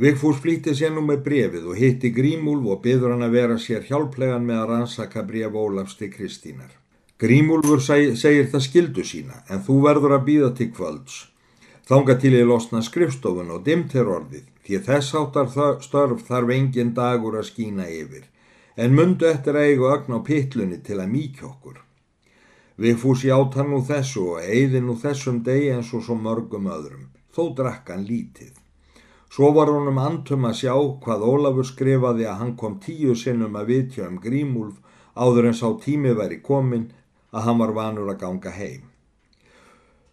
Vigfús flýtti sér nú með brefið og hitti Grímúlf og byður hann að vera sér hjálplegan með að rannsaka bref Ólafs til Kristínar. Grímúlfur segir það skildu sína en þú verður að býða til kvölds. Þánga til ég losna skrifstofun og dimt er orðið því þess áttar störf þarf engin dagur að skína yfir en mundu eftir eigu ögn á pittlunni til að mýkja okkur. Vigfús játa nú þessu og eigði nú þessum degi eins og svo mörgum öðrum, þó drakkan lítið. Svo var honum antum að sjá hvað Ólafur skrifaði að hann kom tíu sinnum að vitja um Grímúlf áður en sá tími væri komin að hann var vanur að ganga heim.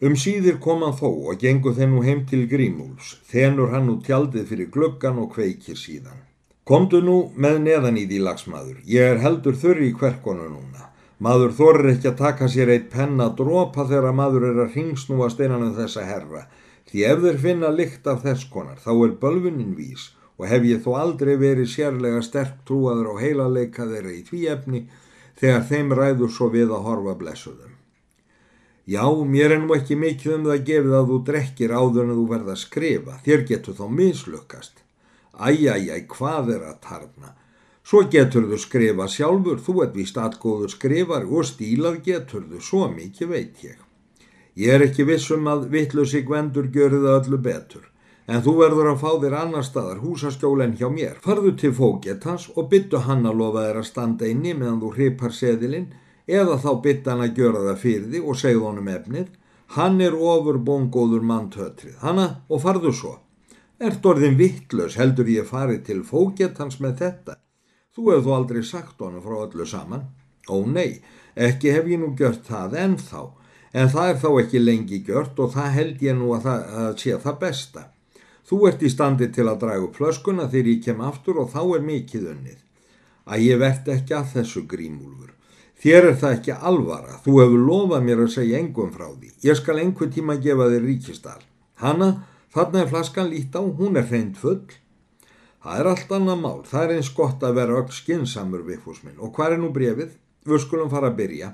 Um síðir kom hann þó og gengur þennu heim til Grímúlfs, þenur hann út tjaldið fyrir gluggan og kveikir síðan. Komdu nú með neðan í því lagsmaður, ég er heldur þurri í kverkonu núna. Maður þorir ekki að taka sér eitt penna drópa þegar maður er að ringsnúast einan um þessa herra, Því ef þeir finna lykt af þess konar þá er bölfunin vís og hef ég þó aldrei verið sérlega sterk trúaður á heila leika þeirra í því efni þegar þeim ræður svo við að horfa blessuðum. Já, mér er nú ekki mikið um það gefið að þú drekkir áður en þú verða að skrifa, þér getur þá mislukast. Æjæjæ, hvað er að tarna? Svo getur þú skrifa sjálfur, þú ert vist aðgóður skrifar og stílað getur þú, svo mikið veit ég. Ég er ekki vissum að vittlusi gvendur göru það öllu betur, en þú verður að fá þér annar staðar húsaskjólen hjá mér. Farðu til fógetans og byttu hann að lofa þér að standa inni meðan þú hripar seðilinn, eða þá byttu hann að gjöra það fyrir því og segðu honum efnið. Hann er ofur bongóður manntötrið, hanna og farðu svo. Ert orðin vittlus heldur ég farið til fógetans með þetta. Þú hefðu aldrei sagt honum frá öllu saman. Ó nei, ekki hef ég nú gjört það ennþá en það er þá ekki lengi gjört og það held ég nú að það að sé það besta. Þú ert í standi til að draga upp flöskuna þegar ég kem aftur og þá er mikið unnið. Að ég vert ekki að þessu grímúlfur. Þér er það ekki alvara, þú hefur lofað mér að segja engum frá því. Ég skal einhver tíma gefa þér ríkistal. Hanna, þarna er flaskan lít á, hún er hreint full. Það er allt annað mál, það er eins gott að vera öll skinsamur við fúsminn. Og hvað er nú brefið? Við skulum fara að byrja.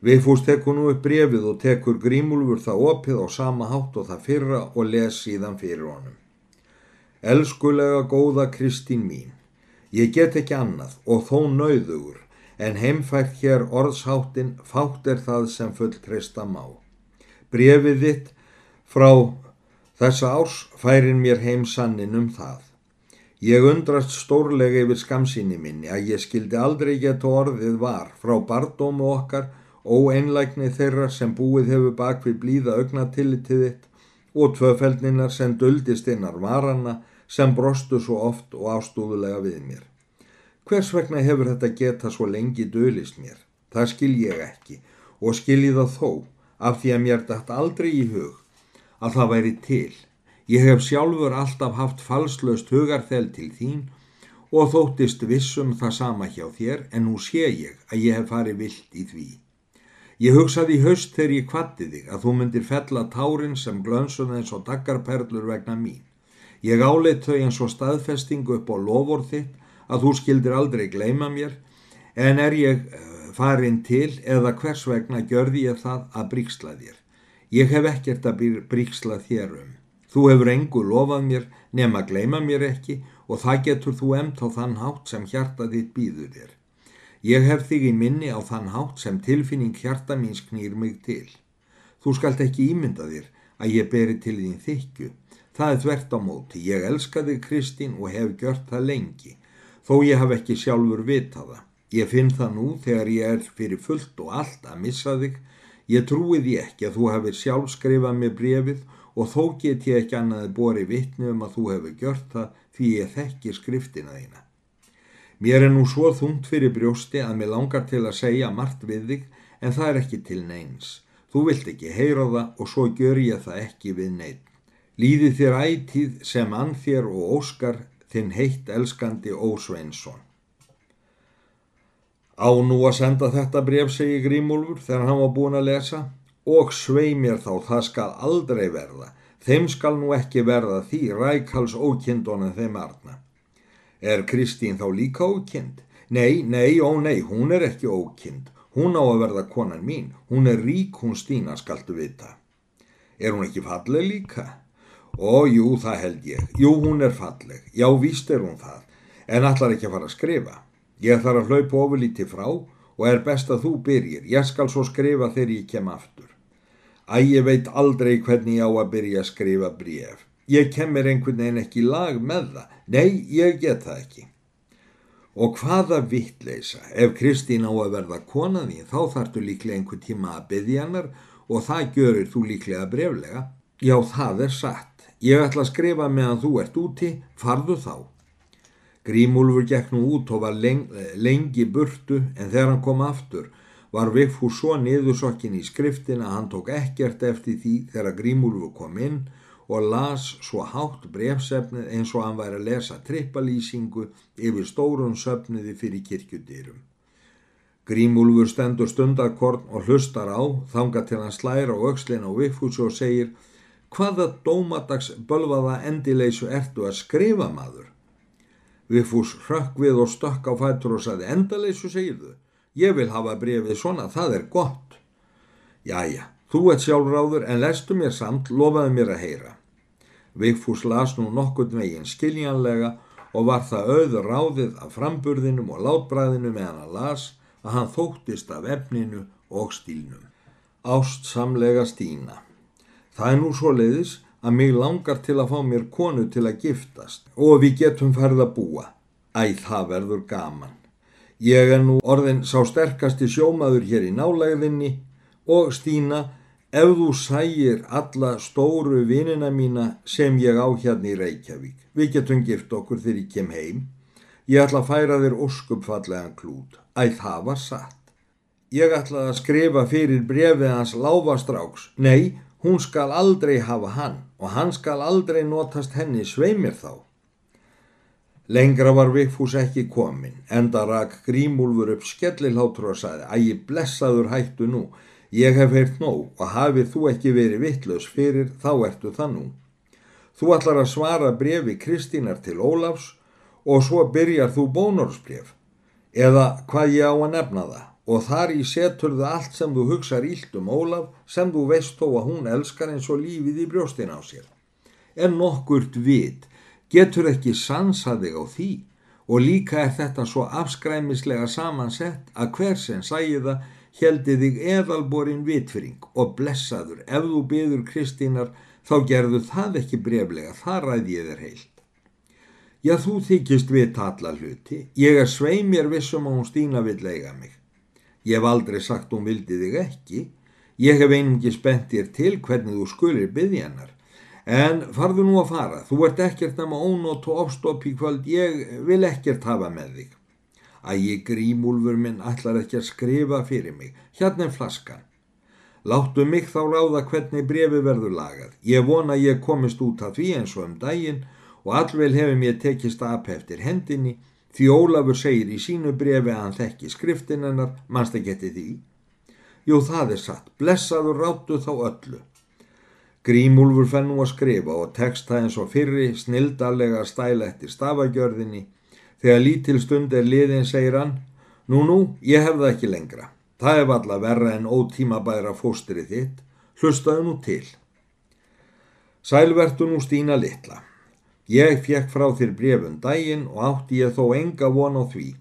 Vigfús tekur nú upp brefið og tekur grímulfur það opið á sama hátt og það fyrra og les síðan fyrir honum. Elskulega góða Kristín mín, ég get ekki annað og þó nauðugur en heimfært hér orðsháttin fátt er það sem full treysta má. Brefið þitt frá þessa árs færin mér heim sannin um það. Ég undrast stórlega yfir skamsýni minni að ég skildi aldrei geta orðið var frá bardómu okkar óeinlægni þeirra sem búið hefur bak við blíða augnatillitið þitt og tvöfeldninar sem duldist innar varanna sem brostu svo oft og ástúðulega við mér. Hvers vegna hefur þetta geta svo lengi dölist mér? Það skil ég ekki og skil ég það þó af því að mér dætt aldrei í hug að það væri til. Ég hef sjálfur alltaf haft falslöst hugarþel til þín og þóttist vissum það sama hjá þér en nú sé ég að ég hef farið vilt í því. Ég hugsaði í haust þegar ég kvatti þig að þú myndir fella tárin sem glönsun eins og daggarperlur vegna mín. Ég áleitt þau eins og staðfestingu upp á lofur þitt að þú skildir aldrei gleima mér en er ég eh, farin til eða hvers vegna gjörði ég það að bríksla þér. Ég hef ekkert að bríksla þér um. Þú hefur engu lofað mér nema gleima mér ekki og það getur þú emt á þann hátt sem hjarta þitt býður þér. Ég hef þig í minni á þann hátt sem tilfinning hjarta mín knýr mig til. Þú skalt ekki ímynda þér að ég beri til þín þykju. Það er þvert á móti. Ég elska þig Kristín og hef gjört það lengi. Þó ég haf ekki sjálfur vitað það. Ég finn það nú þegar ég er fyrir fullt og allt að missa þig. Ég trúi því ekki að þú hefur sjálf skrifað mér brefið og þó get ég ekki annaði bori vittni um að þú hefur gjört það því ég þekki skriftina þína. Mér er nú svo þungt fyrir brjósti að mér langar til að segja margt við þig en það er ekki til neins. Þú vilt ekki heyra það og svo gör ég það ekki við neitt. Líði þér ætíð sem ann þér og óskar þinn heitt elskandi Ósveinsson. Á nú að senda þetta bref, segi Grímúlfur þegar hann var búin að lesa og svei mér þá það skal aldrei verða. Þeim skal nú ekki verða því rækals ókindunum þeim arna. Er Kristín þá líka ókind? Nei, nei, ó nei, hún er ekki ókind. Hún á að verða konan mín. Hún er rík, hún Stína, skaltu vita. Er hún ekki falleg líka? Ó, jú, það held ég. Jú, hún er falleg. Já, víst er hún það. En allar ekki að fara að skrifa. Ég þarf að hlaupa ofurlíti frá og er best að þú byrjir. Ég skal svo skrifa þegar ég kem aftur. Æ, ég veit aldrei hvernig ég á að byrja að skrifa bréf. Ég kemur einhvern veginn ekki í lag með það. Nei, ég get það ekki. Og hvaða vittleisa, ef Kristín á að verða konaði, þá þartu líklega einhver tíma að byggja hennar og það görir þú líklega breflega. Já, það er satt. Ég ætla að skrifa meðan þú ert úti, farðu þá. Grímúlfur gekk nú út og var leng, lengi burtu en þegar hann kom aftur var Vigfús svo niðursokkin í skriftin að hann tók ekkert eftir því þegar Grímúlfur kom inn og las svo hátt brefsefnið eins og hann væri að lesa trippalýsingu yfir stórun söfniði fyrir kirkjudýrum. Grímúlfur stendur stundarkorn og hlustar á, þanga til hann slæra á aukslin á Vigfús og segir hvaða dómadags bölvaða endileysu ertu að skrifa maður? Viðfús hrökk við og stökk á fætur og saði endaleysu segirðu. Ég vil hafa brefið svona, það er gott. Jæja, þú ert sjálfráður en lestu mér samt, lofaði mér að heyra. Vigfús las nú nokkurt veginn skiljanlega og var það auður ráðið af framburðinum og látbræðinu meðan hann las að hann þóttist af efninu og stílnum. Ást samlega Stína. Það er nú svo leiðis að mig langar til að fá mér konu til að giftast og við getum ferð að búa. Æ, það verður gaman. Ég er nú orðin sá sterkasti sjómaður hér í nálæðinni og Stína, ef þú sægir alla stóru vinina mína sem ég á hérna í Reykjavík, við getum gift okkur þegar ég kem heim. Ég ætla að færa þér óskupfallegan klút. Æ, það var satt. Ég ætla að skrifa fyrir brefið hans láfastráks. Nei, Hún skal aldrei hafa hann og hann skal aldrei notast henni sveimir þá. Lengra var Vigfús ekki komin, enda rak grímúlfur upp skellilhátur og saði að ég blessaður hættu nú, ég hef heyrt nóg og hafið þú ekki verið vittlaus fyrir þá ertu það nú. Þú ætlar að svara brefi Kristínar til Ólafs og svo byrjar þú bónorsbref eða hvað ég á að nefna það og þar í setur þau allt sem þú hugsar ílt um Ólaf sem þú veist þó að hún elskar eins og lífið í brjóstin á sér. En nokkurt vit getur ekki sansað þig á því og líka er þetta svo afskræmislega samansett að hver sem sæði það heldi þig eðalborin vitfyring og blessaður ef þú byður Kristínar þá gerðu það ekki breflega, það ræði ég þér heilt. Já þú þykist vita alla hluti, ég er svei mér vissum að hún Stína vill eiga mig. Ég hef aldrei sagt hún vildi þig ekki. Ég hef einungi spennt þér til hvernig þú skulir byggja hennar. En farðu nú að fara. Þú ert ekkert nema ónótt og ofstopp í kvöld. Ég vil ekkert hafa með þig. Að ég grímúlfur minn allar ekki að skrifa fyrir mig. Hérna er flaskan. Láttu mig þá ráða hvernig brefi verður lagað. Ég vona ég komist út af því eins og um daginn og allvel hefur mér tekist að eftir hendinni Því Ólafur segir í sínu brefi að hann þekki skriftin hennar, mannst að geti því. Jú, það er satt, blessaður ráttu þá öllu. Grímúlfur fenn nú að skrifa og texta eins og fyrri snildarlega stæla eftir stafagjörðinni. Þegar lítil stund er liðin, segir hann, nú nú, ég hef það ekki lengra. Það er valla verra en ótíma bæra fóstrið þitt, hlustaðu nú til. Sælvertu nú Stína litla. Ég fekk frá þér brefun daginn og átti ég þó enga von á því.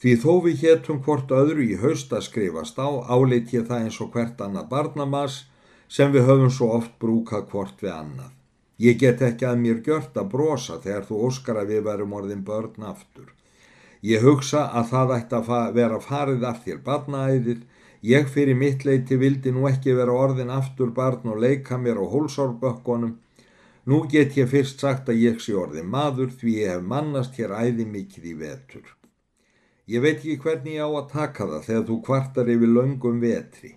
Því þó við héttum hvort öðru í haust að skrifast á, áleit ég það eins og hvert annað barnamas sem við höfum svo oft brúkað hvort við annað. Ég get ekki að mér gjört að brosa þegar þú óskar að við verum orðin börn aftur. Ég hugsa að það ætti að vera farið af þér barnaæðið. Ég fyrir mitt leiti vildi nú ekki vera orðin aftur barn og leika mér á hólsárbökkunum Nú get ég fyrst sagt að ég sé orði maður því ég hef mannast hér æði mikið í vetur. Ég veit ekki hvernig ég á að taka það þegar þú kvartar yfir laungum vetri.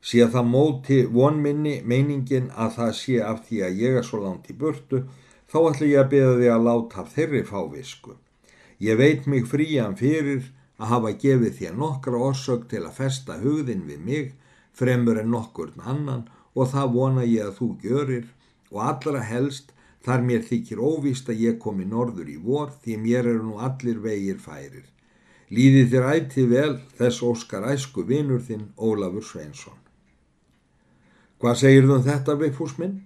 Sé að það móti vonminni meiningin að það sé af því að ég er svo langt í burtu, þá ætla ég að beða því að láta þeirri fávisku. Ég veit mig frían fyrir að hafa gefið þér nokkra orsök til að festa hugðin við mig, fremur en nokkurn annan og það vona ég að þú görir og allra helst þar mér þykir óvist að ég komi norður í vor því mér eru nú allir vegir færir. Líði þér ætti vel þess óskar æsku vinur þinn Ólafur Sveinsson. Hvað segir þú um þetta Vigfús minn?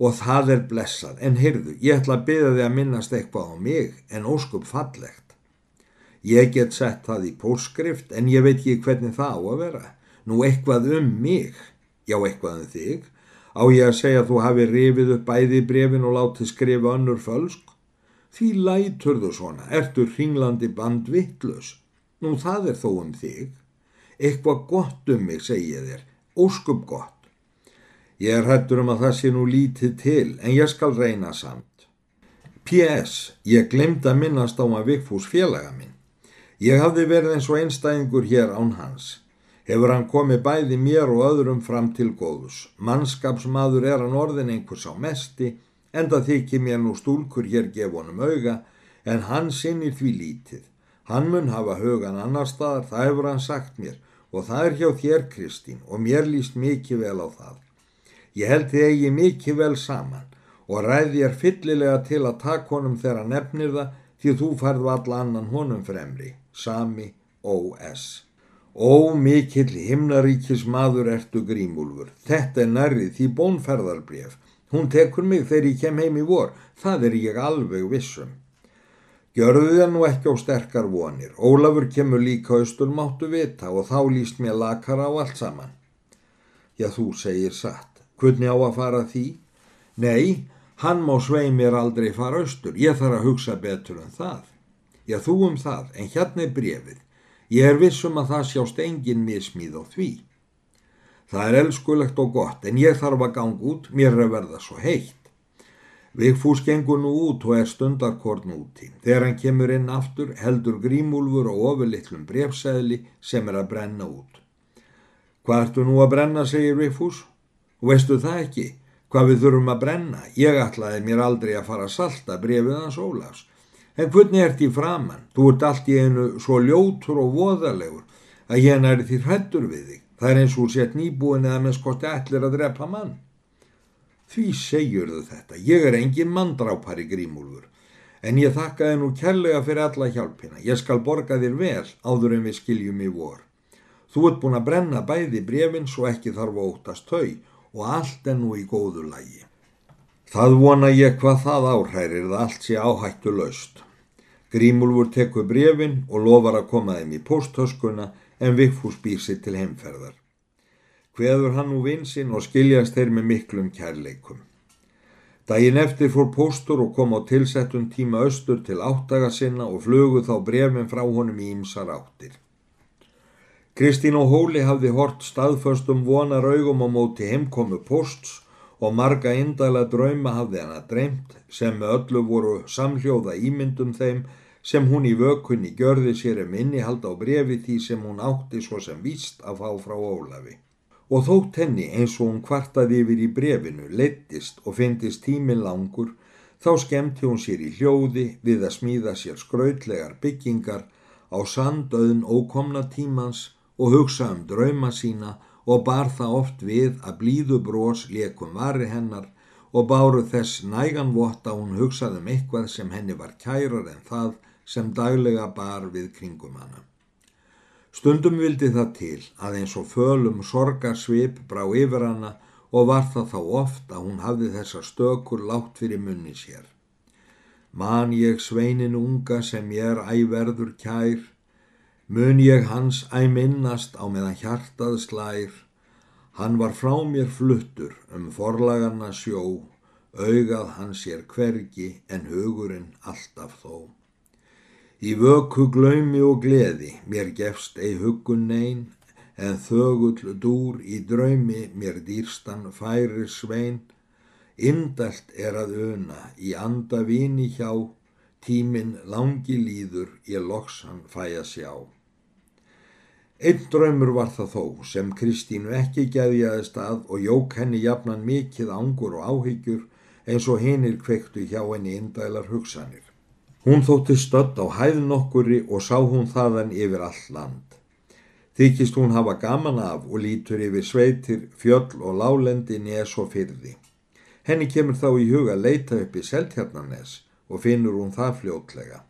og það er blessað. En heyrðu, ég ætla að byrja þig að minnast eitthvað á mig en óskup fallegt. Ég get sett það í póskrift en ég veit ekki hvernig það á að vera. Nú eitthvað um mig, já eitthvað um þig, á ég að segja að þú hafi rifið upp bæði brefin og látið skrifa önnur fölsk. Því lætur þú svona, ertu hringlandi band vittlus. Nú það er þó um þig. Eitthvað gott um mig, segi ég þér, óskup gott. Ég er hættur um að það sé nú lítið til, en ég skal reyna samt. P.S. Ég glemt að minnast á að Vigfús félaga minn. Ég hafði verið eins og einstæðingur hér án hans. Hefur hann komið bæði mér og öðrum fram til góðus. Mannskapsmaður er hann orðin einhvers á mesti, enda þykir mér nú stúlkur hér gefunum auga, en hann sinnir því lítið. Hann mun hafa hugan annar staðar, það hefur hann sagt mér, og það er hjá þér Kristín, og mér líst mikið vel á það. Ég held þið eigi mikið vel saman og ræði ég fyllilega til að taka honum þegar nefnir það því þú færðu alla annan honum fremri, sami O.S. Ó mikill himnaríkis maður ertu grímúlfur, þetta er nærrið því bónferðarbref. Hún tekur mig þegar ég kem heim í vor, það er ég alveg vissum. Gjörðu það nú ekki á sterkar vonir, Ólafur kemur líka austur máttu vita og þá líst mér lakar á allt saman. Já þú segir satt. Hvernig á að fara því? Nei, hann má svei mér aldrei fara austur. Ég þarf að hugsa betur en það. Já, þú um það, en hérna er brefið. Ég er vissum að það sjást engin mismíð á því. Það er elskulegt og gott, en ég þarf að ganga út, mér er að verða svo heitt. Vigfús gengur nú út og er stundarkorn úti. Þegar hann kemur inn aftur heldur grímúlfur og ofurlittlum brefsæðli sem er að brenna út. Hvað ertu nú að brenna, segir Vigfús? Og veistu það ekki, hvað við þurfum að brenna? Ég ætlaði mér aldrei að fara að salta brefið hans Ólafs. En hvernig ert því framann? Þú ert allt í einu svo ljótur og voðalegur að hérna er því hrættur við þig. Það er eins og sett nýbúin eða með skotti allir að drepa mann. Því segjurðu þetta. Ég er engin manndrápari grímúlfur. En ég þakkaði nú kærlega fyrir alla hjálpina. Ég skal borga þér vel áður en við skiljum í vor. Þú ert búin að brenna bæði brefin svo ekki þarf að óttast þau og allt er nú í góðu lægi. Það vona ég hvað það áhærir það allt sé áhættu laust. Grímulfur tekur brefin og lofar að koma þeim í pósthöskuna en Vigfús býr sér til heimferðar. Hveður hann nú vinsinn og skiljast þeir með miklum kærleikum. Dægin eftir fór póstur og kom á tilsettum tíma austur til áttaga sinna og flögu þá brefin frá honum í ýmsar áttir. Kristín og Hóli hafði hort staðföstum vonar augum á móti heimkomu posts og marga indæla drauma hafði hana dreymt sem með öllu voru samhljóða ímyndum þeim sem hún í vökunni gjörði sér um innihald á brefi því sem hún átti svo sem víst að fá frá Ólafi. Og þótt henni eins og hún kvartaði yfir í brefinu, leittist og fyndist tímin langur, þá skemmti hún sér í hljóði við að smíða sér skrautlegar byggingar á sandauðn ókomna tímans og hugsa um drauma sína og bar það oft við að blíðu brós leikum vari hennar og báru þess nægan vott að hún hugsaði um eitthvað sem henni var kærar en það sem daglega bar við kringum hana. Stundum vildi það til að eins og fölum sorgarsvip brá yfir hana og var það þá oft að hún hafði þessa stökur látt fyrir munni sér. Man ég sveinin unga sem ég er æverður kær, mun ég hans æminnast á meðan hjartað slær, hann var frá mér fluttur um forlaganna sjó, augað hans er hvergi en hugurinn alltaf þó. Í vöku glaumi og gleði mér gefst ei hugun neyn, en þögull dúr í draumi mér dýrstan færir svein, indalt er að una í anda vini hjá, tíminn langi líður ég loks hann fæ að sjá. Einn draumur var það þó sem Kristínu ekki gæðjaðist að og jók henni jafnan mikið ángur og áhyggjur eins og hinnir kveiktu hjá henni indælar hugsanir. Hún þótti stödd á hæðn okkuri og sá hún þaðan yfir all land. Þykist hún hafa gaman af og lítur yfir sveitir, fjöll og lálendi nes og fyrði. Henni kemur þá í huga leita upp í Seltjarnanes og finnur hún það fljótlega.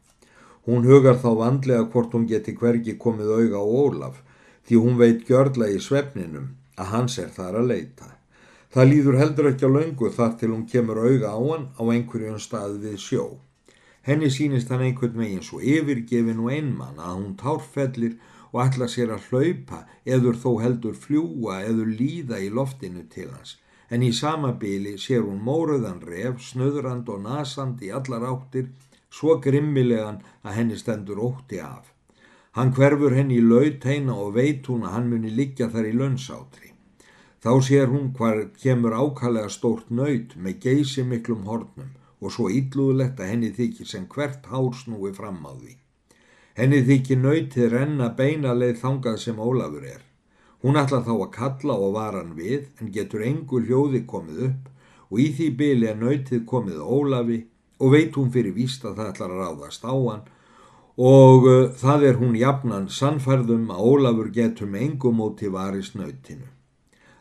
Hún hugar þá vandlega hvort hún geti hvergi komið auga á Ólaf því hún veit gjörla í svefninum að hans er þar að leita. Það líður heldur ekki á löngu þar til hún kemur auga á hann á einhverjum stað við sjó. Henni sínist hann einhvern veginn svo yfirgefin og einmann að hún tárfellir og ætla sér að hlaupa eður þó heldur fljúa eður líða í loftinu til hans. En í sama bíli sér hún móruðan ref, snöðrand og nasand í allar áttir, svo grimmilegan að henni stendur ótti af. Hann hverfur henni í laut heina og veit hún að hann muni liggja þar í lönsátri. Þá sér hún hvar kemur ákallega stórt nöyt með geysi miklum hornum og svo íllúðlegt að henni þykir sem hvert hár snúi fram á því. Henni þykir nöytið renna beina leið þangað sem Ólafur er. Hún ætla þá að kalla og varan við en getur engu hljóði komið upp og í því byli er nöytið komið Ólafi og veit hún fyrir víst að það ætlar að ráðast á hann og uh, það er hún jafnan sannfærðum að Ólafur getur með engu móti varist nöytinu.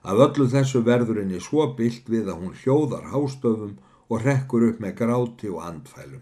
Af öllu þessu verður henni svo byllt við að hún hljóðar hástöfum og rekkur upp með gráti og andfælum.